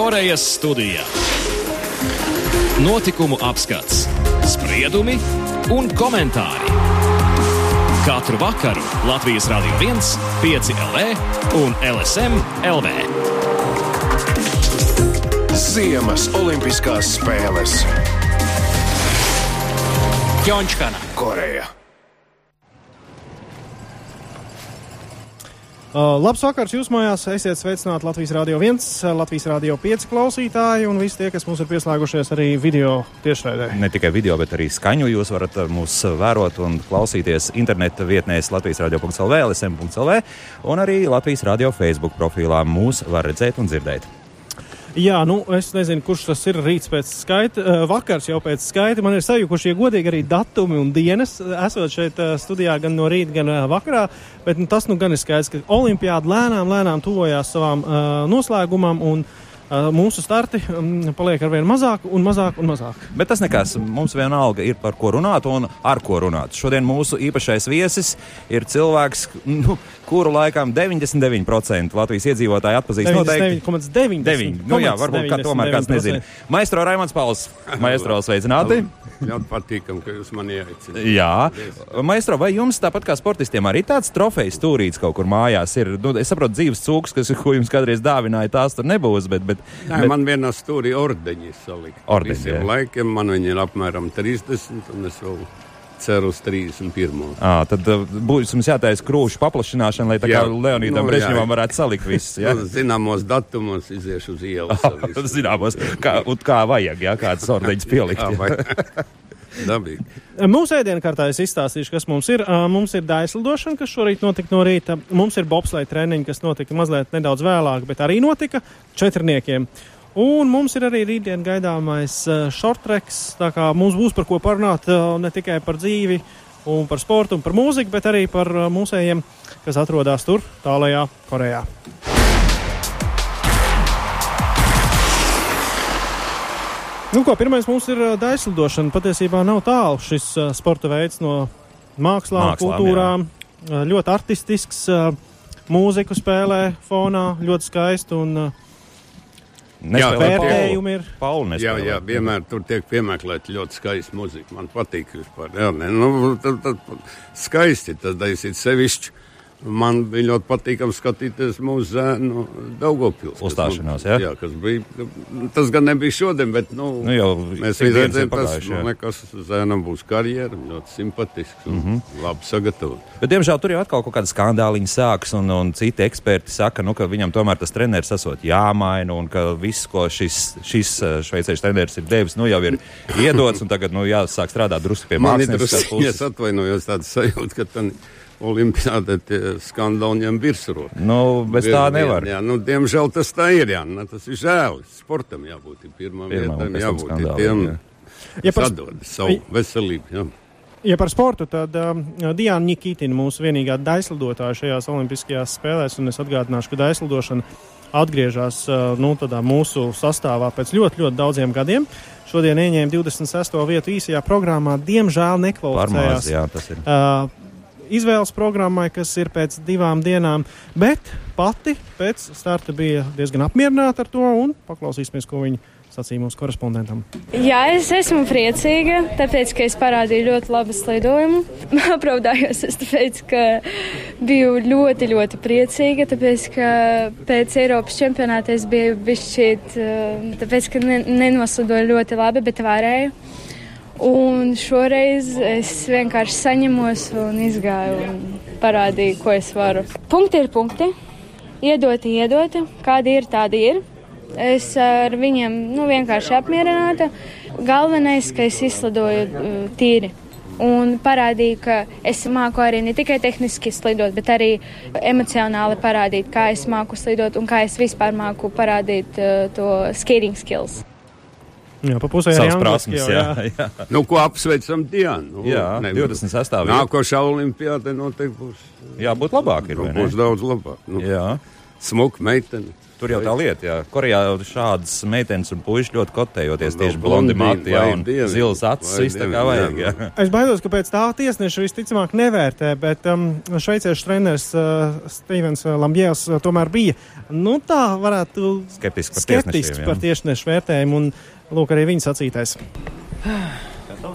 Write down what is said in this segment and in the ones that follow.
Korejas studijā. Notikumu apskats, spriedumi un komentāri. Katru vakaru Latvijas Rādio 1, 5 LV un LSM LV. Ziemas Olimpiskās spēles Pjončkana. Koreja. Uh, labs vakars jūs mājās. Esiet sveicināti Latvijas Rādio 1, Latvijas Rādio 5 klausītāji un visi tie, kas mums ir pieslēgušies arī video tiešraidē. Ne tikai video, bet arī skaņu jūs varat uh, mūs vērot un klausīties interneta vietnēs Latvijas radio.cl, LSM.cl un arī Latvijas radio Facebook profilā mūs var redzēt un dzirdēt. Jā, nu es nezinu, kurš tas ir rīts pēc skaita, uh, vakars jau pēc skaita. Man ir sajukuši godīgi arī datumi un dienas, esot šeit uh, studijā gan no rīta, gan uh, vakarā. Bet nu, tas nu gan ir skaidrs, ka olimpiāda lēnām, lēnām tuvojās savām uh, noslēgumam. Un, uh, Mūsu starti um, paliek ar vien mazāk un mazāk un mazāk. Bet tas nekas, mums vienalga ir par ko runāt un ar ko runāt. Šodien mūsu īpašais viesis ir cilvēks, nu, kuru laikam 99% Latvijas iedzīvotāji atpazīst noteikti. 99,9. Nu jā, varbūt kā tomēr kāds nezina. Maestro Raimons Pauls. Maestro, sveicināti! Ļoti patīkam, ka jūs mani ieaicināt. Jā, Maestro, vai jums tāpat kā sportistiem arī tāds trofejs stūrīts kaut kur mājās ir? Nu, es saprotu, dzīves cūks, kas, ko jums kādreiz dāvināja, tās tur nebūs, bet... bet, Nē, bet... man vienā stūrī ordeņi salika. Ordeņi, Visiem laikiem man viņi ir apmēram 30, un es vēl ceru uz 31. À, tad būs jums jātaisa krūšu paplašināšana, lai tā Jā. kā Leonīdam Nu, Brežņevam jā. varētu salikt viss. Jā, Nu, Zināmos datumos iziešu uz ielas. zināmos, kā, kā vajag, jā, kādas ordeņas pielikt. Jā. Dabīgi. Mūsu ēdienkartā es izstāstīšu, kas mums ir. Mums ir daislidošana, kas šorīt notika no rīta. Mums ir bobslēga treniņi, kas notika mazliet nedaudz vēlāk, bet arī notika četrniekiem. Un mums ir arī rītdien gaidāmais shortreks. Tā kā mums būs par ko parunāt ne tikai par dzīvi un par sportu un par mūziku, bet arī par mūsējiem, kas atrodas tur, tālajā Korejā. Nu, ko, pirmais mums ir daislidošana. Patiesībā nav tālu šis ā, sporta veids no mākslām, Mākslām, kultūrām. Ā, Ļoti artistisks, ā, mūziku spēlē fonā, ļoti skaisti un Nespēlē Jā, vērtējumi ir. Paulu Jā, jā, vienmēr tur tiek piemeklēta ļoti skaista muzika. Man patīk vispār. Jā, ne, nu, tad, tad, skaisti tas daisīt sevišķi. Man bija ļoti patīkami skatīties mūsu zēnu Daugopils. Uzstāšanos, jā? jā? kas bija. Tas gan nebija šodien, bet, nu, Nu, jau mēs ir redzējām, tas jā. nu, nekas zēnam būs karjera, ļoti simpatisks un mm. -hmm. labi sagatavots. Bet, diemžēl, tur jau atkal kaut kāda skandāliņa sākas, un, un citi eksperti saka, nu, ka viņam tomēr tas treneris esot jāmaina, un ka viss, ko šis, šis eh, šveicēžu treneris ir devis, nu, jau ir iedots, un tagad nu, jāsāk strādāt drusku pie Man mākslinieckās drusku, es puses. atvainojos, tāda sajūta, ka tā olimpiāda tie skandāli ņem virsroku. Nu, bez tā nevar. Jā, nu, diemžēl tas tā ir. Jā, nu, tas ir žēl. Sportam jābūt pirmam Pirmam, vietam, jābūt skandāliem, tiem, jā. Ja par, sadod savu veselību. Jā. ja par sportu, tad um, Diana Nikitina mūsu vienīgā daislidotāja šajās Olimpiskajās spēlēs, un es atgādināšu, ka daislidošana atgriežas uh, nu, mūsu sastāvā pēc ļoti, ļoti daudziem gadiem. Šodien ieņēma 26. vietu īsajā programmā, diemžēl Par maz, nekvalificējās. jā, tas ir. uh, izvēles programmai, kas ir pēc divām dienām, bet pati pēc starta bija diezgan apmierināta ar to un paklausīsimies, ko viņa sacīja mūsu korespondentam. Jā, es esmu priecīga, tāpēc, ka es parādīju ļoti labu slidojumu. Apraudājos, es tāpēc, ka biju ļoti, ļoti priecīga, tāpēc, ka pēc Eiropas čempionāta es biju bišķīt, eh, tāpēc, ka ne, nenoslidoju ļoti labi, bet varēju. Un šoreiz es vienkārši saņemos un izgāju un parādīju, ko es varu. Punkti ir punkti, iedoti, iedoti, kādi ir, tādi ir. Es ar viņiem nu, vienkārši apmierināta. Galvenais, ka es izslidoju uh, tīri. Un parādīju, ka es māku arī ne tikai tehniski slidot, bet arī emocionāli parādīt, kā es māku slidot un kā es vispār māku parādīt uh, to skating skills. Jā, pa pusē Savas prasmes, jau, jā. jā. Nu, ko apsveicam Dienu? Nu, Jā, ne- 26. vieta. Nākošā olimpiāda noteikti būs, Jā, būt labāk ir. nu, vai ne? būs daudz labāk. Nu, Jā. smuka meitene. Tur jau tā lieta, jā. Korejā šādas meitenes un puiši ļoti kotējoties Un tieši vēl blondi mati, jā, un zilas acis, vai viss tā kā vajag, jā. jā. Es baidos, ka pēc tā tiesneša visticamāk nevērtē, bet um, šveiciešu treneris uh, Stevens Lambjēls uh, tomēr bija, nu tā varētu Skeptisks par skeptisks tiesnešiem, jā. par tiesnešu vērtējumu, un lūk arī viņa sacītais.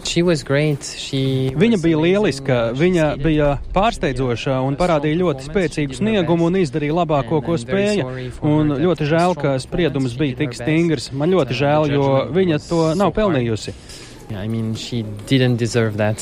She was great. She Viņa was bija lieliska, viņa bija pārsteidzoša un parādīja ļoti spēcīgu sniegumu un izdarīja labāko, ko spēja. Un ļoti žēl, ka spriedums bija tik stingrs. Man ļoti žēl, jo viņa to nav pelnījusi. Yeah, I mean, she didn't deserve that.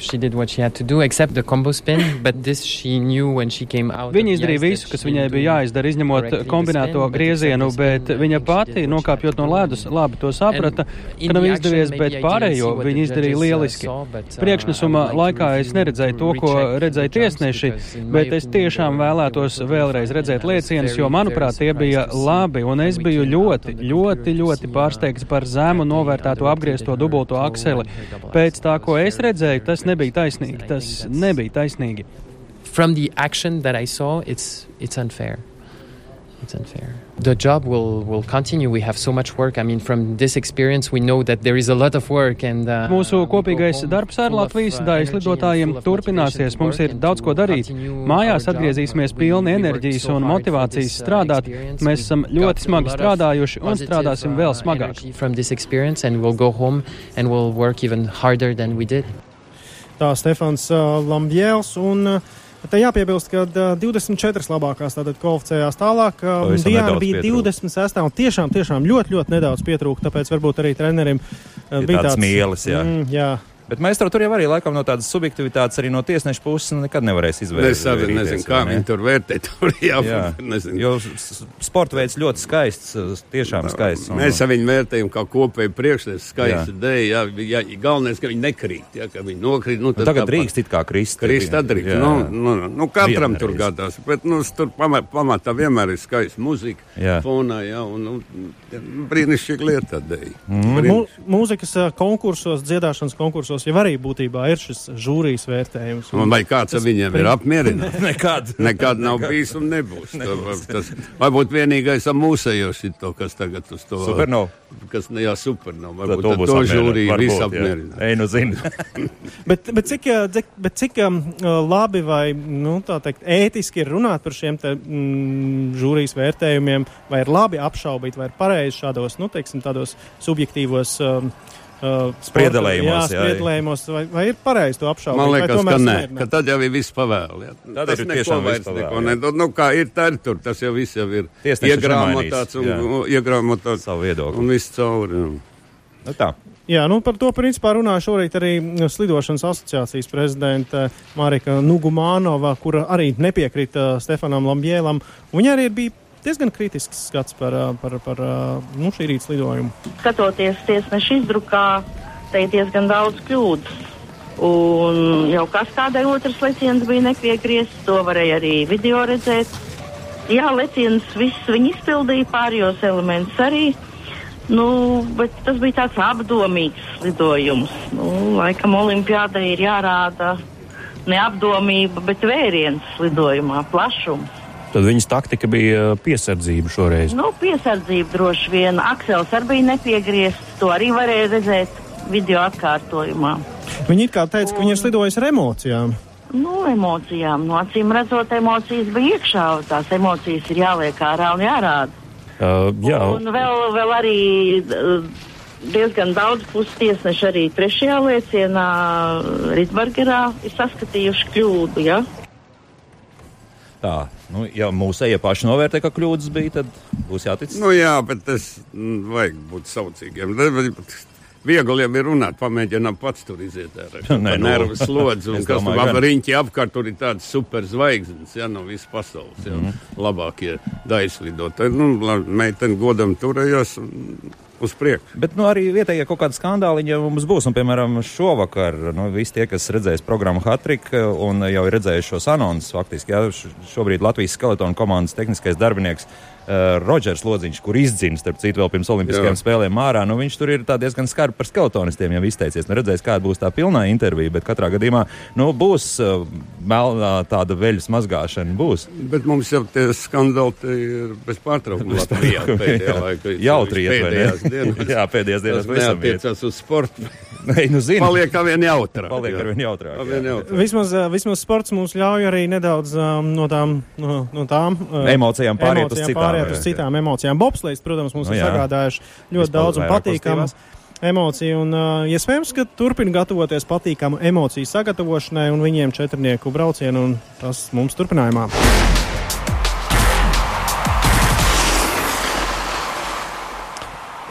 She did what she had to do, except the combo spin. But this she knew when she came out. Viņa izdarīja visu, kas viņai bija jāizdara, izņemot kombinēto griezienu, bet viņa pati, nokāpjot no ledus, labi to saprata, ka nav izdevies, bet pārējo viņa izdarīja uh, lieliski. uh, Priekšnesuma laikā es neredzēju to, ko redzēja tiesneši, bet es tiešām vēlētos vēlreiz redzēt very, jo, manuprāt, tie bija labi, un es biju ļoti, ļoti, ļoti uh, pārsteigts par zemu novērtēto apgriezto dubulto akseli. Pēc tā, ko es redzēju, very tas nebija taisnīgi. Tas nebija taisnīgi. From the action that I saw, it's it's unfair. It's unfair. The job will will continue. We have so much work. I mean, from this experience, we know that there is a lot of work. And uh, Mūsu kopīgais darbs ar Latvijas uh, daļas lidotājiem turpināsies. Mums ir daudz ko darīt. Mājās atgriezīsimies pilni enerģijas un motivācijas uh, strādāt. Mēs esam ļoti smagi strādājuši un strādāsim uh, vēl smagāk. Tā Stefans uh, Lambjēls. Un, uh, Te jāpiebilst, ka uh, 24 labākās tātad kvalificējās tālāk. Uh, Diana nedaudz bija pietrūka. 26. un tiešām, tiešām ļoti, ļoti nedaudz pietrūka. Tāpēc varbūt arī trenerim uh, Ir bija tāds mīlis, jā. Mm, jā. Bet mēs tur jau arī laikam no tādas subjektivitātes, arī no tiesneša puses nekad nevarēs izvērtēt. Es nezinu, kā viņi tur vērtē. Tur Jā, jā, nezinu. jo sporta veids ļoti skaists, tiešām skaists. un- Mēs ar viņu vērtējam kā kopēju priekšnesu, skaisti Jā. dēļ. Jā, jā, galvenais, ka viņi nekrīt, jā, ka viņi nokrīt. Nu, Nu, tagad drīkst it kā krist. Krist atdarīt. Jā. Nu, nu, nu, katram Viena tur gadās. Bet nu, tur pamatā pamatā vienmēr ir skaista muzika. Jā. Fonā, jā, un nu, brīnišķīga lieta tādēļ. Mū, mūzikas konkursos, dziedāšanas konkursos jau arī būtībā ir šis žūrijas vērtējums. Un vai kāds ar viņiem ir apmierināts? Nekad. Nekad nav bijis un nebūs. nebūs. Tas, varbūt vienīgais ar mūsējos ir to, kas tagad uz to. Supernova. Kas, ne, jā, supernova. Tad Varbūt to ar būs to žūriju Varbūt, visu apmierina. Ei, nu zini. Bet, bet cik, cik, bet cik labi vai nu, tā teikt, ētiski ir runāt par šiem te, mm, žūrijas vērtējumiem, vai ir labi apšaubīt, vai ir pareizi šādos, nu, teiksim, tādos subjektīvos. Um, uh, Spriedelējumos, jā, spriedelējumos, vai, vai ir pareizi to apšaubīt? Man liekas, tomēr ka nē, ka tad jau ir viss pavēl. Jā. Tad Tas ir neko tiešām vairs neko nedod. Nu, kā ir tā, tur, tas jau viss jau ir Tiesnesis iegrāmatāts un, un iegrāmatāts Savu viedokli. un viss cauri. jā. Nu, tā. Jā, nu par to principā runāja šorīt arī mm, Slidošanas asociācijas prezidenta Marika Nugumānova, kura arī nepiekrita Stefanam Lambjēlam. Viņa arī bija diezgan kritisks skats par, par, par nu, šī rīta slidojumu. skatoties tiesneša izdrukā, te ir diezgan daudz kļūdas. Un jau kas kādai otrs leciens bija nepiegriezts, to varēja arī video redzēt. Jā, leciens viss viņi izpildīja, pārējos elementus arī. Nu, bet tas bija tāds apdomīgs lidojums. Nu, laikam olimpiādai ir jārāda neapdomība, bet vēriens lidojumā, plašums. Tad viņas taktika bija piesardzība šoreiz. Nu, piesardzība droši vien. Aksels arī bija nepiegriezts. To arī varēja redzēt video atkārtojumā. Viņa it kā teica, ka viņa ir slidojusi ar emocijām. Nu, emocijām. No acīm redzot, emocijas bija iekšā. Tās emocijas ir jāliek ārā un jārāda. Uh, jā, Un vēl, vēl arī uh, diezgan daudz puses tiesneši arī trešajā liecienā Rītburgerā ir saskatījuši kļūdu. Ja? Tā, nu, ja mūsējie paši novērtē, ka kļūdas bija, tad būs jātic. Nu, jā, bet tas mm, vajag būt saucīgiem. Viegli jau ir runāt, pamēģināt pats tur iziet ar Nē, nu, nervu slodzi. Un kas tur domāju, gan. riņķi apkārt, tur ir tādas superzvaigznes, ja no visas pasaules. Ja, Mhm. Labākie daislidotāji. Nu, meiteni godam turējās un uz priekšu. Bet nu, arī vietējie kaut kādi skandāliņi mums būs. Un, piemēram, šovakar nu, visi tie, kas redzēs programmu Hatrik un jau ir redzējuši šos anonsus, faktiski jā, šobrīd Latvijas skeletonu komandas tehniskais darbinieks uh, Rodžers Lodziņš, kur izdzina, starp citu, vēl pirms Olimpiskajām Jā. spēlēm ārā. Nu, viņš tur ir diezgan skarbi par skautonistiem jau izteicies. Nu, redzēs, kāda būs tā pilnā intervija, bet katrā gadījumā nu, būs uh, melnā tāda veļas mazgāšana. Būs. Bet mums jau tie skandāli te ir bez pārtraukuma Latvijā pēdējā laikā. Jautri iet, vai ne? pēdējās dienās. Jā, pēdējās dienās iet. neatiecās uz sportu. Nē, nu zini. Paliek kā vien jautrāk. Paliek jā. arvien jautrāk, Arvien jā. jautrāk. Vismaz, uh, vismaz sports mums ļauj arī nedaudz um, no tām, no, no tām uh, Emocijām pāriet uz citām, pāriet uz citām emocijām. Bobslēgs, protams, mums Nu ir sagādājuši ļoti Vispār daudz un patīkamas emociju. Un, uh, iespējams, ka turpina gatavoties patīkamu emociju sagatavošanai un viņiem četrnieku braucienu, un tas mums turpinājumā.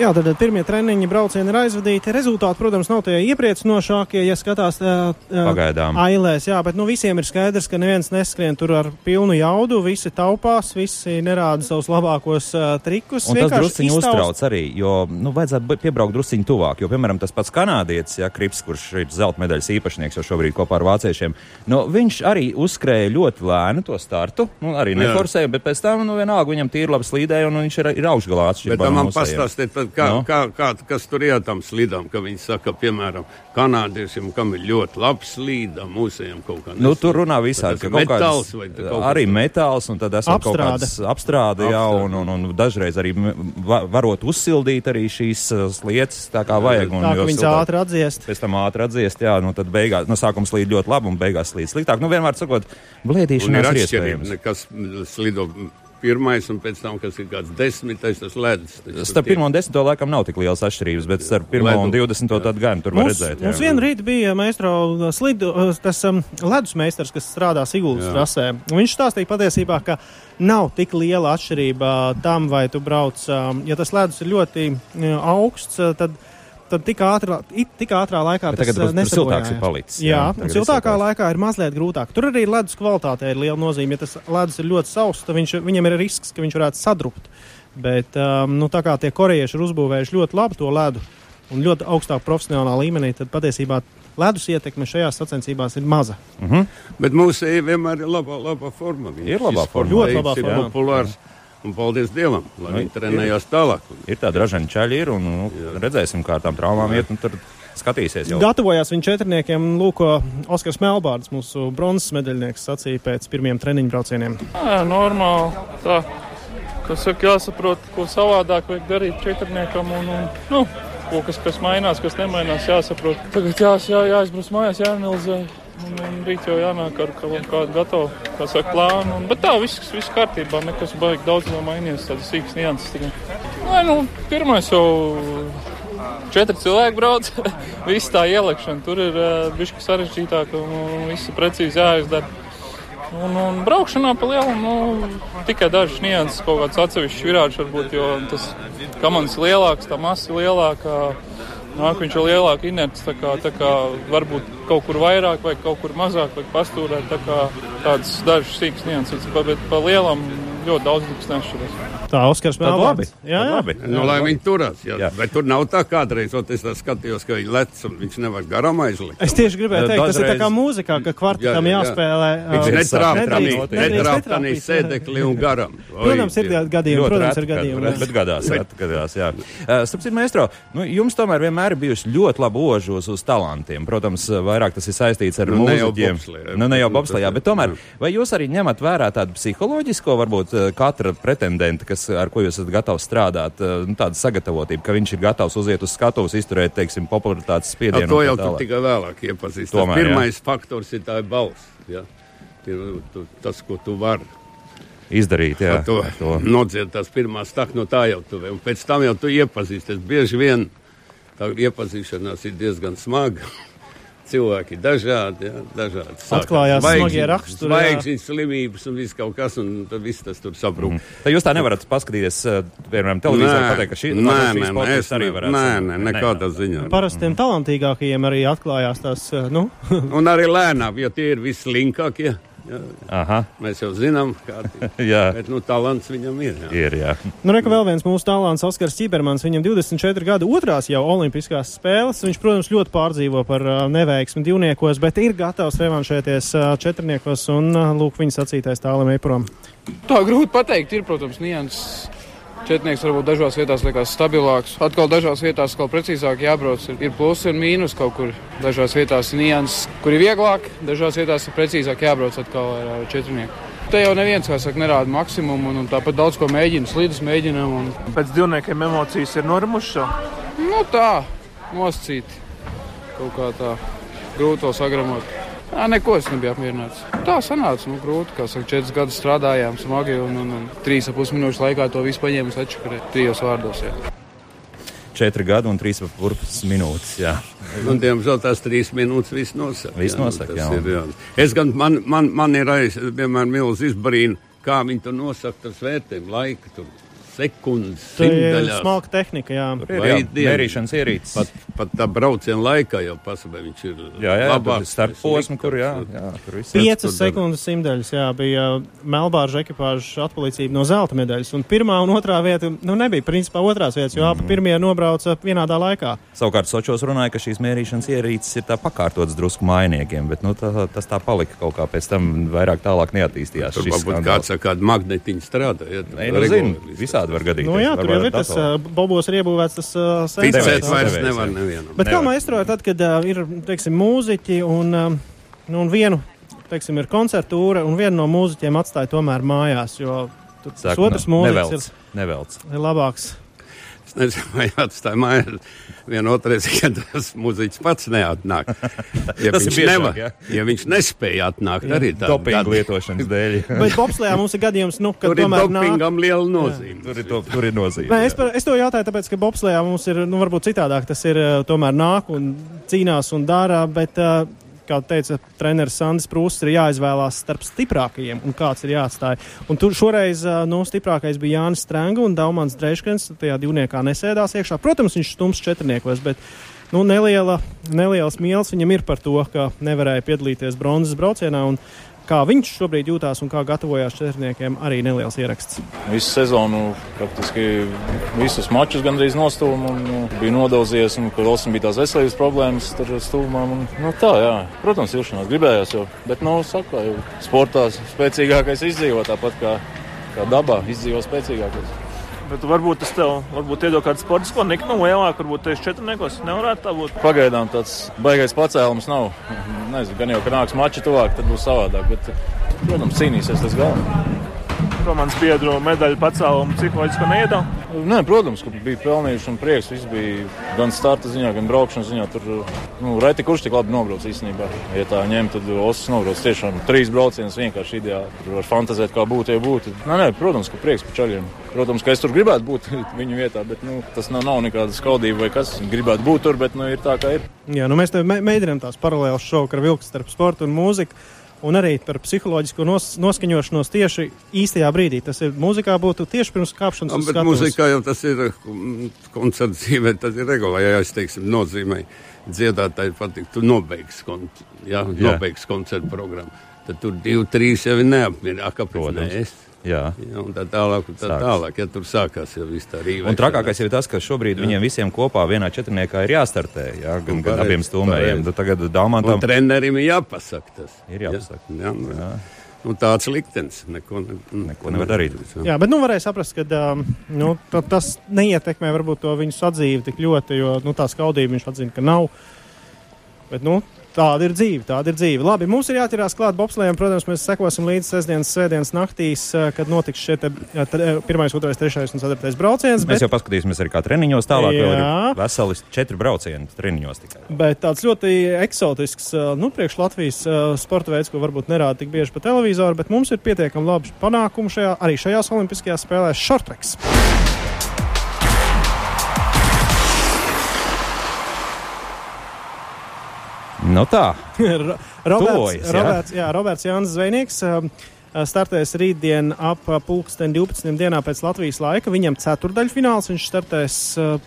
Jā, tad tad pirmie treniņi braucieni ir aizvadīti. Rezultāti, protams, nav tie iepriecinošākie, ja skatās uh, Pagaidām. ailēs. Jā, bet nu, visiem ir skaidrs, ka neviens neskrien tur ar pilnu jaudu. Visi taupās, visi nerāda savus labākos uh, trikus. Un tas vienkārši drusciņi iztaust- uztrauc arī, jo nu, vajadzētu piebraukt drusciņi tuvāk. Jo, piemēram, tas pats kanādietis, ja, Krips, kurš ir zelta medaļas īpašnieks jau šobrīd kopā ar vāciešiem, nu, viņš arī uzskrēja ļoti lēnu to startu. Nu, arī neforsēja, bet pēc tam nu, vienalga viņam tīri labi slīdēja un viņš ir, ir augšgalā Bet atšķirībā. Tā no kā, Nu? no? kā, kā, kas tur ir tam slidam, ka viņi saka, piemēram, kanādiešiem, kam ir ļoti labs slīda, mūsējiem kaut kā. Nu, neslīd. tur runā visādi. Ka kaut metāls kādas- vai kaut arī kas- metāls, un tad esam kaut Apstrāde. kādas apstrāde, jā, un, un, un dažreiz arī varot uzsildīt arī šīs slieces tā kā vajag. un Tā, ka viņas ātri atdziest. Pēc tam ātri atdziest, jā, nu tad beigās, no sākuma slīd ļoti labi un beigās slīd sliktāk. Nu, vienmēr sakot, Un ir iespējams. ne, kas slido pirmais un pēc tam, kas ir kāds desmitais, tas ledus. Starp 1 un 10 laikam nav tik liels atšķirības, bet starp 1 un Ledu. 20 tad gan tur var Mums, redzēt. mums jā. vienu rītu bija meistro slidu, uh, tas um, ledus meistars, kas strādā Siguldas trasē. Un Viņš stāstīja patiesībā, ka nav tik liela atšķirība tam, vai tu brauc, um, ja tas ledus ir ļoti uh, augsts, uh, tad, tad tik, ātrā, tik ātrā laikā Bet tas tagad uh, drusku siltāks ir palicis, jā, Jā, un siltākā laikā ir mazliet grūtāk. Tur arī ledus kvalitātei ir liela nozīme. Ja tas ledus ir ļoti sauss, tad viņš, viņam ir risks, ka viņš varētu sadrupt. Bet um, nu, tā kā tie korejieši ir uzbūvējuši ļoti labi to ledu un ļoti augstā profesionālā līmenī, tad patiesībā ledus ietekme šajās sacensībās ir maza. Mhm. Bet mūsu vienmēr ir labā, labā formā. Viņš Ir labā formā. Ļoti labā formā. Un paldies Dievam, lai Nu, viņi trenējās tālāk. Ir tāda ražaņa čaļi, ir, un nu, redzēsim, kā ar tām traumām iet, un tur skatīsies jau. Gatavojās viņa četrniekiem, lūk, ko Oskars Melbārds, mūsu bronzas medaļnieks, sacīja pēc pirmiem treniņu braucieniem. Jā, normāli. Tā, kas saka, jāsaprot, ko savādāk vajag darīt četrniekam. Un, un, nu, ko, kas, kas mainās, kas nemainās, jāsaprot. Tagad jās, jā, jāizbrauc mājās, jāanalizē. Un, un rīt jau jānāk ar kaut kādu gatavu, kā saka, plānu. Un, bet tā, viss, viss kārtībā, nekas baigi daudz nav mainījies, tādas sīkas nianses. tikai. Nē, nu, pirmais jau četri cilvēki brauc. Viss tā ielikšana tur ir uh, bišķi sarežģītāk un, un viss precīzi jāizdara. Un, un braukšanā pa lielu, nu, tikai dažas nianses, kaut kāds atsevišķs virāžs varbūt, jo tas ir lielāks, tā masa ir lielāka. Nāk viņš ir lielāka inerts, tā kā, tā kā varbūt kaut kur vairāk vai kaut kur mazāk vai pastūrēt, tā kā tādas dažas sīkas nianses, bet pa lielam ļoti daudz nekas nešķiras. Tā Oskars Tad labi. Jā, jā. labi. Nu, lai viņi turās. Jā. Jā. Bet tur nav tā kādreiz, ot, es tā skatījos, ka viņi lec un viņš nevar garām aizlikt. Es tieši gribēju teikt, tas ir tā Dažreiz- kā mūzikā, ka kvartetam Jā, jā, jā. jāspēlē. Viņš uh, netrāp nedrīkst- tanī- nedrīkst netrāp tanī netrāpīt. sēdekli un garam. Protams, ir gadījumi, protams, ir gadījumi. Bet gadās, gadās, jā. Uh, citu, maestro, nu, jums tomēr vienmēr ir bijusi ļoti laba ožos uz talantiem. Protams, vairāk tas ir saistīts ar Nu, mūziķiem. Nu, ne jau Nu, bobslejā, tas- bet tomēr, vai jūs arī ņemat vērā tādu psiholoģisko, varbūt uh, katra pretendenta, kas, ar ko jūs esat gatavs strādāt, uh, nu, tāda sagatavotība, ka viņš ir gatavs uziet uz skatuves, izturēt, teiksim, popularitātes Jā, spiedienu? to un tā jau tu tālāk? tikai vēlāk iepazīsti. Tas Tomēr, jā. pirmais faktors ir tā balss. Ja? Ir, tu, tas, ko tu vari. Izdarīt, jā. Ar to, ar to. nodzied tās pirmās tak no tā jau tu vēl. Un pēc tam jau tu iepazīsties. Bieži vien tā iepazīšanās ir diezgan smaga. Cilvēki dažādi, jā, dažādi. Sākās Atklājās zvaigžņi- smagie raksturi. Zvaigžņu slimības un viss kaut kas, un tad viss tas tur sabrūk. Mm. Tā jūs tā nevarat paskatīties, uh, piemēram, televīzijā, Nē, pateikt, ka šī nē, nē, sportists es arī ne- varētu. nē, nē, nekādā ziņā. Parasti tiem talantīgākajiem arī atklājās tās, uh, nu, Un arī lēnām, jo tie ir vislinkākie. Jā. Aha. Mēs jau zinām, kāda bet nu, talants viņam ir. Jā. Ir, jā. Nu, Reku vēl viens mūsu talants, Oskars Čibermans. Viņam 24 gadu otrās jau olimpiskās spēles. Viņš, protams, ļoti pārdzīvo par uh, neveiksmi divniekos, bet ir gatavs revanšēties uh, četrniekos un uh, lūk viņa sacītais tālim ejprom. Tā grūti pateikt, ir, protams, nianses. Četnieks varbūt dažās vietās liekas stabilāks. Atkal dažās vietās kaut precīzāk jābrauc. Ir, ir plusi un mīnus kaut kur. Dažās vietās ir nianses, kur ir vieglāk, dažās vietās ir precīzāk jābrauc atkal ar, ar četrnieku. Te jau neviens, kā saka, nerāda maksimumu, un, un tāpat daudz ko mēģina, slīdus mēģinām. Un... Pēc divniekiem emocijas ir norimušas jau. Nu tā, nosacīt. Kaut kā tā grūti to sagramot. Jā, neko es nebiju apmierināts. Tā sanāca, nu, grūti. Kā saka, četrus gadus strādājām smagi un, un, un trīs ap pus minūšu laikā to visu paņēmu atšakarē. Trijos vārdos, jā. Četri gadi un trīs purpus minūtes. Jā. Un, diemžēl tās trīs minūtes viss nosaka. Viss nosaka, tas jā. ir, jā. Es gan, man, man, man ir aiz, vienmēr milz izbrīnu, kā viņi to nosaka, tas vērtējums, laika, tur sekundes, simtaļās. smalka tehnika, jā. Mērīšanas ierīces. Pat, pat tā brauciena laikā jau pasaka, viņš ir Jā, jā, labāks. starp posmu, kur jā, jā, tur viss. Piecas sekundes simtaļas, jā, bija Melbārža ekipāža atpalicība no zelta medaļas. Un pirmā un otrā vieta, nu, nebija principā otrās vietas, jo abi pirmie nobrauca vienādā laikā. Savukārt Sočos runāja, ka šīs mērīšanas ierīces ir tā pakārtotas drusku mainiekiem, bet nu, tā, tas tā palika kaut kā pēc tam vairāk tālāk neattīstījās. Tur varbūt kāds ar kādu magnetiņu strādā. Ja, Nē, nu, zinu, visādi var gadīties. Nu, jā, tur jau ir tas, uh, Bobos ir iebūvēts tas uh, Ticēt sensors. vairs nevar nevienam. Bet kā maestro, tad, kad uh, ir, teiksim, mūziķi un, nu, un vienu, teiksim, ir koncertūra un vienu no mūziķiem atstāja tomēr mājās, jo tas otrs mūziķis ir, nevelc. ir labāks. Es nezinu, vai atstāja mājā. Vienotrais, ka tas mūziķis pats neatnāk. Ja viņš, biežāk, nevar, jā. ja viņš nespēja atnākt, arī tā Dopingu lietošanas dēļ. Bet bobslējā mums ir gadījums, nu, ka Tur tomēr nāk. dopingam liela nozīme. Tur ir, to, tur ir nozīme. Nē, es, jā. par, es to jautāju, tāpēc, ka bobslējā mums ir, nu, varbūt citādāk. Tas ir uh, tomēr nāk un cīnās un dara, bet, uh, kā teica treneris Sandis Prūss, ir jāizvēlās starp stiprākajiem un kāds ir jāatstāj. Un tur šoreiz, uh, nu, stiprākais bija Jānis Strenga un Daumans Dreiškens. Tajā divniekā nesēdās iekšā. Protams, viņš stums četrniekos, bet, nu, neliela, neliels mīls viņam ir par to, ka nevarēja piedalīties bronzas braucienā. Un, Kā viņš šobrīd jūtās un kā gatavojās četrniekiem, arī neliels ieraksts. Visu sezonu, praktiski visus mačus gandrīz nostūmu un nu, bija nodauzies, un kur Olsen bija tās veselības problēmas tur stūmām. Un, nu, tā, jā. Protams, ilšanās gribējās jau, bet, nu, saka, jau sportā spēcīgākais izdzīvo tāpat kā, kā dabā izdzīvo spēcīgākais. Bet varbūt tas tev varbūt iedod kādu sportisko niknu lielāku, varbūt tieši četrniekos. Nevarētu tā būt. Pagaidām tāds baigais pacēlums nav. Nezinu, gan jau, ka nāks mači tuvāk, tad būs savādāk. Bet, protams, cīnīsies tas galvenais. Romans biedru medaļu pacēlumu psiholoģisko neiedod. Nē, protams, ka bija pelnījuši un prieks. Viss bija gan starta ziņā, gan braukšanas ziņā. Tur nu, reti kurš tik labi nobrauc īstenībā. Ja tā ņem, tad Osakas nobrauc tiešām trīs braucienus vienkārši ideāli. Tur var fantazēt, kā būtu, ja būtu. Nē, nē, protams, ka prieks par čaļiem. Protams, ka es tur gribētu būt viņu vietā, bet nu, tas nav, nav nekāda skaudība vai kas. Gribētu būt tur, bet nu, ir tā, kā ir. Jā, nu mēs te mē- mēģinām tās paralēlas šovu ar vilku starp sportu un mūziku. Un arī par psiholoģisko nos, noskaņošanos tieši īstajā brīdī. Tas ir mūzikā būtu tieši pirms kāpšanas Jā, uz bet skatuves. mūzikā jau tas ir mm, koncerts dzīvē, tas ir regulāri. Ja es teiksim, nozīmē dziedātāji patīk, tu nobeigsi kon, jā, Jā. nobeigsi koncertu programmu. Tad tur divi, trīs jau ir neapmierināti. Jā. Jā, un tā tālāk, un tā Sākas. tālāk. Ja tur sākās jau viss tā rīva. Un trakākais ir tas, ka šobrīd jā. viņiem visiem kopā vienā četrniekā ir jāstartē. Jā, gan, gan Pareizi, abiem stūmējiem. Nu, Tagad Un Daumantam trenerim ir jāpasaka tas. ir jāpasaka. Jā, nu, jā. Nu, tāds liktenis. Neko, ne, Neko nevar darīt. Jā, bet nu varēja saprast, ka um, nu, ta- tas neietekmē varbūt to viņu sadzīvi tik ļoti, jo nu, tā skaudība viņš atzina, ka nav. Bet, nu, tāda ir dzīve, tāda ir dzīve. Labi, mums ir jāķerās klāt bobslējiem. Protams, mēs sekosim līdz sestdienas, svētdienas naktīs, eh, kad notiks šie te, eh, tre- pirmais, otrais, trešais un ceturtais brauciens. Mēs jau paskatīsimies arī kā treniņos tālāk. Jā. ir veseli četri braucieni treniņos tikai. Bet tāds ļoti eksotisks, nu, priekš Latvijas sporta veids, ko varbūt nerāda tik bieži pa televizoru, bet mums ir pietiekami labi panākumi šajā, arī šajās Olimpiskajās spēlēs - šortreks. Nu tā. Ro- Roberts, Tuvojas, jā. Roberts, jā, Roberts Jānis Zvejnieks. um, Startēs rītdien ap uh, pulksten 12. dienā pēc Latvijas laika. Viņam ceturdaļfināls. Viņš startēs uh,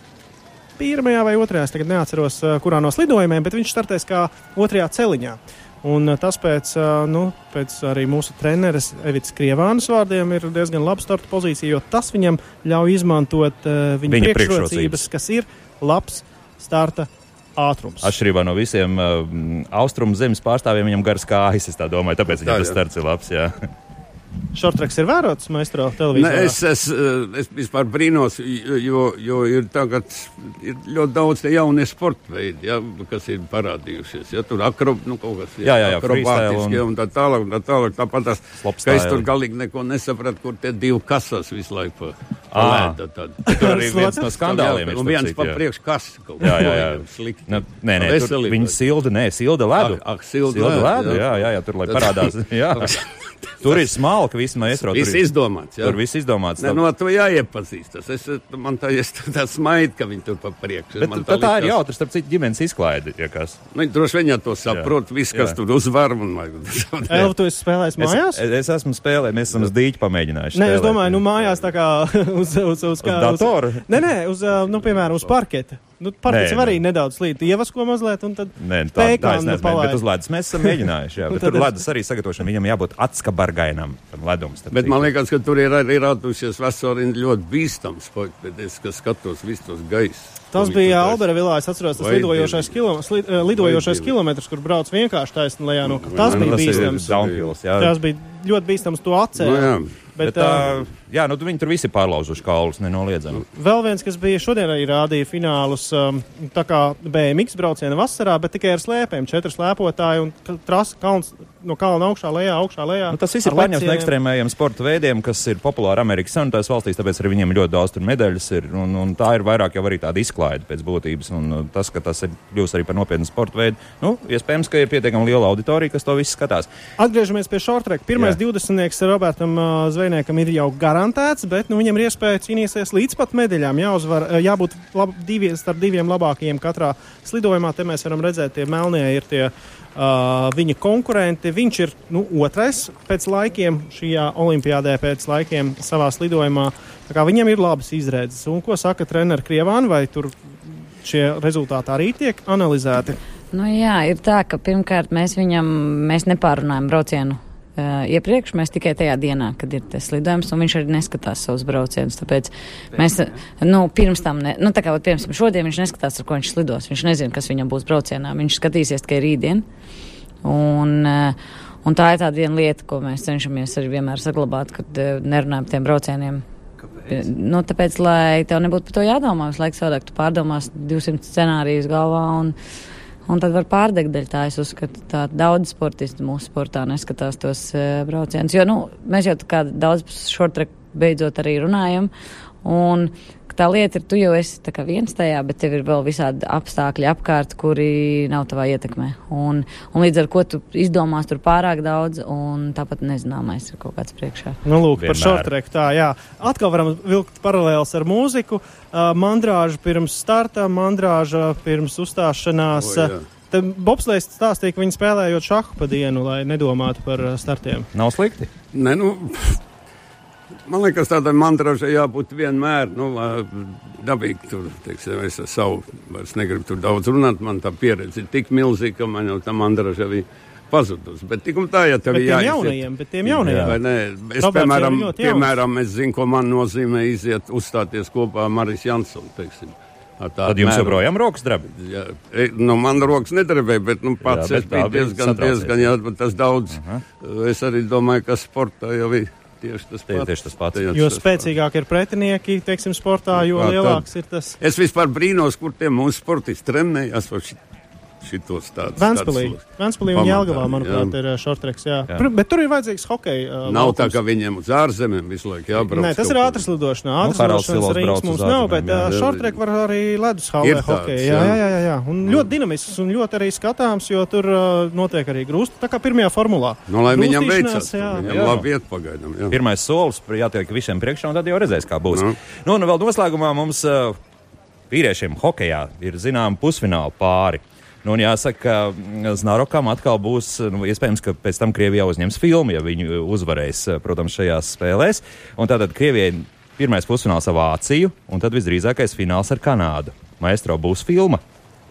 pirmajā vai otrajā, tagad neatceros, uh, kurā no slidojumiem, bet viņš startēs kā otrajā celiņā. Un tas pēc, nu, pēc arī mūsu treneres Evitas Krievānas vārdiem ir diezgan laba starta pozīcija, jo tas viņam ļauj izmantot Viņa viņa priekšrocības, priekšrocības. kas ir labs starta ātrums. Atšķirībā no visiem uh, austrumu zemes pārstāvjiem, viņam garas kājas, es tā domāju, tāpēc Tā, viņam jā. tas starts ir labs. Jā. Šortreks ir vērots maistro Ne, televīzijā. es, es, eh, es vispār brīnos, jo, jo ir tagad ir ļoti daudz jaunie sporta veidi, ja, kas ir parādījušies. Ja, tur akrob, nu, kaut kas Jā, jā, jā, akrobātiskie un... un tā tālāk. un Tā tālāk tāpat tas, Slopestyle. ka es tur galīgi neko nesapratu, kur tie divi kasas visu laiku Ā. lēta. tad. Tur arī viens no skandāliem ir, Un viens pa jā. priekš kas. kaut Jā, jā, ko jā. Slikti. Nu, nē, nē, tur viņi silda, nē, silda ledu. Ak, ak, silda silda ledu, ledu, jā. jā, jā, jā, tur lai parādās. Jā. Tur ir smalka, viss maestro. Viss tur ir- izdomāts. Jā. Tur viss izdomāts. Ne, tā- no to jāiepazīstas. Es, man tā, es tā smaid, ka viņi tur pa priekšu. Bet, Man bet tā ir likās- jautra, starp citu, ģimenes izklaide. Ja kas. Nu, droši vien jau to saprot, viss, kas Jā. tur uzvar. Un, Elva, tu esi spēlējis mājās? Es, es esmu spēlējis, mēs esam uz dīķi pamēģinājuši. Nē, es spēlēt. domāju, nu mājās tā kā uz, uz, uz, kā, Uz datoru? Uz, nē, nē, uz, nu, piemēram, uz parketa. Nu, var arī nē. nedaudz slīd. Ievasko mazliet un tad Nē, nu, tā, tā es nezinu, bet uz ledus mēs esam mēģinājuši. Jā, tur es- ledus arī sagatavošana, viņam jābūt atskabargainam, tam ledums. Bet citu. man liekas, ka tur ir arī radušies veseli ļoti bīstams bet es skatos visus tos gaisus. Tas bija Albera vilā, es atceros, tas lidojošais, kilo, slid, eh, lidojošais kilometrs, kur brauc vienkārši taisni lejā no Tas Nu, bija tas ir bīstams. Tas bija ļoti bīstams to atcelt. Nu, jā. Bet, Bet, uh, tā, jā, nu, viņi tur visi pārlauzuši kaulus, nenoliedzami. Vēl viens, kas bija šodien arī rādīja finālus, um, tā kā BMX brauciena vasarā, bet tikai ar slēpēm. Četri slēpotāji un trasa kalns no kalna augšā, lejā, augšā, lejā. Nu, tas viss ir paņemts no lecieniem. ekstrēmajiem sporta veidiem, kas ir populāri Amerikas Savienotās valstīs, tāpēc arī viņiem ļoti daudz tur medaļas ir. Un, un tā ir vairāk jau arī tāda izklaide pēc būtības. Un uh, tas, ka tas ir kļūst arī par nopietnu sporta veidu, nu, iespējams, ka ir pietiekami liela auditorija, kas to visu skatās. Atgriežamies pie šortreka. Pirmais. 20. Robertam uh, Zvejniekam ir jau garantēts, bet nu, viņam ir iespēja cīnīties līdz pat medaļām. Jāuzvar, uh, jābūt lab, divi, starp diviem labākajiem katrā slidojumā. Te mēs varam redzēt, tie melnie ir tie uh, viņa konkurenti. Viņš ir nu, otrais pēc laikiem šajā olimpiādē, pēc laikiem savā kā Viņam ir labas izredzes. Un ko saka treneris Krievāna, vai tur šie rezultāti arī tiek analizēti? Nu, jā, ir tā, ka pirmkārt mēs viņam mēs nepārunājam braucienu uh, iepriekš, mēs tikai tajā dienā, kad ir tas lidojums, un viņš arī neskatās savus braucienus. Tāpēc mēs, uh, nu, pirms tam, ne, nu, tā kā, vat, piemēram, šodien viņš neskatās, ar ko viņš lidos. Viņš nezina, kas viņam būs braucienā. Viņš skatīsies tikai rītdien. Un, uh, un tā ir tā viena lieta, ko mēs cenšamies arī vienmēr saglabāt, kad uh, nerunājam par tiem braucieniem. Nu, tāpēc, lai tev nebūtu par to jādomā, visu laiku savādāk tu pārdomās 200 scenārijus galvā un, un tad var pārdegt daļu. Tā es uzskatu, tā daudz sportisti mūsu sportā neskatās tos uh, braucienus, jo, nu, mēs jau tā kā daudz šortrek beidzot arī runājam. Un tā lieta ir, tu jau esi tā kā viens tajā, bet tev ir vēl visādi apstākļi apkārt, kuri nav tavā ietekmē. Un, un līdz ar ko tu izdomās tur pārāk daudz, un tāpat nezināmais ir kaut kāds priekšā. Nu, lūk, par Vienmēr. šortreku tā, jā. Atkal varam vilkt paralēlus ar mūziku. Uh, mandrāža pirms starta, mandrāža pirms uzstāšanās. O, jā. Te Bobslēgs stāstīja, ka viņi spēlējot šahu pa dienu, lai nedomātu par uh, startiem. Nav slikti. Nē, nu, man liekas, tādai mantražai jābūt vienmēr nu, dabīgi. Tur, teiksim, es ar savu vairs negribu tur daudz runāt. Man tā pieredze ir tik milzīga, ka man jau tā mantraža bija pazudusi. Bet tik un tā, ja tev Bet ir jāiziet. jaunajiem, bet tiem jaunajiem. Vai ne? Es, Roberts piemēram, piemēram, es zinu, ko man nozīmē iziet uzstāties kopā ar Marijas Jansonu. Teiksim. Tad jums joprojām rokas drēb. Jā, e, nu, man rokas nedarbēja, bet nu, pats Jā, bet es tā biju diezgan, diezgan jā, tas daudz. Uh -huh. Es arī domāju, ka sportā jau ir tieši tas pats. tieši tas pats. Jo spēcīgāk ir pretinieki, teiksim, sportā, jo lielāks ir tas. Es vispār brīnos, kur tie mūsu sportisti trenējas. Šitos tādus. Ventspilī un pamatā, Jelgavā, jā. manuprāt, ir šortreks, jā. Jā. Bet tur ir vajadzīgs hokej. Uh, Nav tā, laukums. ka viņiem uz ārzemēm visu laiku jābrauc. Nē, tas ir ātras lidošanā. Nu, Ātras Haralds lidošanas rīks mums nav, bet šortrek var arī ledus tāds, hokej. Jā, jā. jā, jā. Un ļoti dinamisks un ļoti arī skatāms, jo tur uh, notiek arī grūst, tā kā pirmajā formulā. Nu, lai viņam veicas, viņam labi iet pagaidām. jā. Pirmais solis jātiek visiem priekšā, un tad jau redzēs, kā būs. Nu. Nu, un vēl noslēgumā mums vīriešiem hokeja ir zināma pusfināla pāri. Nu, un jāsaka, ka mm, Znārokam atkal būs, nu, iespējams, ka pēc tam Krievijā uzņems filmu, ja viņi uzvarēs, uh, protams, šajās spēlēs. Un tātad Krievijai pirmais pusfināls ar Vāciju, un tad visdrīzākais fināls ar Kanādu. Maestro būs filma.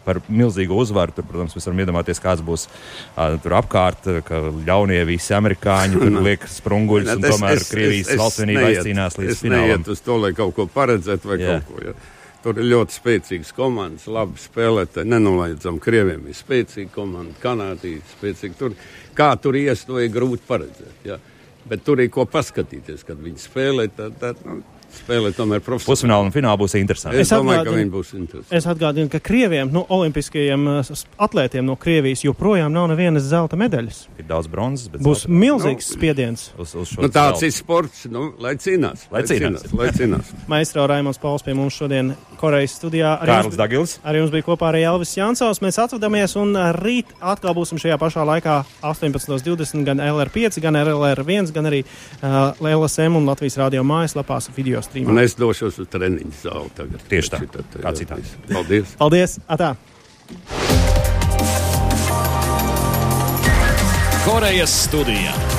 par milzīgu uzvaru. Tur, protams, mēs varam iedomāties, kāds būs uh, tur apkārt, ka ļaunie visi amerikāņi tur liek sprunguļus un tomēr es, Krievijas valstsvienība aizcīnās līdz es finālam. Es uz to, lai kaut ko paredzētu vai Jā. kaut ko. Ja. Tur ir ļoti spēcīgas komandas, labi spēlētāji. Nenoliedzam, Krieviem ir spēcīga komanda, Kanādija spēcīga. Tur, kā tur ies, to ir grūti paredzēt. Ja. Bet tur ir ko paskatīties, kad viņi spēlē. Tad, tad, nu, spēlē tomēr profesionāli. Pusfināla un fināla būs interesanti. Es, es domāju, ka viņi būs interesanti. Es atgādinu, ka Krieviem, nu, olimpiskajiem uh, atlētiem no Krievijas joprojām nav nevienas zelta medaļas. Ir daudz bronzas, bet būs zelta. milzīgs nu, spiediens. Uz, uz nu, tāds zelta. ir sports, nu, lai cīnās. Lai, lai cīnās. cīnās, lai cīnās. Maestro Raimons Pauls pie mums šodien Korejas studijā. Arī Kārlis Dagils. Arī mums bija kopā arī Elvis Jansovs. Mēs atvadamies un uh, rīt atkal būsim šajā pašā laikā 18.20 gan LR5, gan LR1, gan arī uh, LSM un Latvijas radio mājaslapās video streamā. Un es došos uz treniņu zāli tagad. Tieši tā, tad, kā citādi. Paldies! Paldies! Atā. Korejas studijā.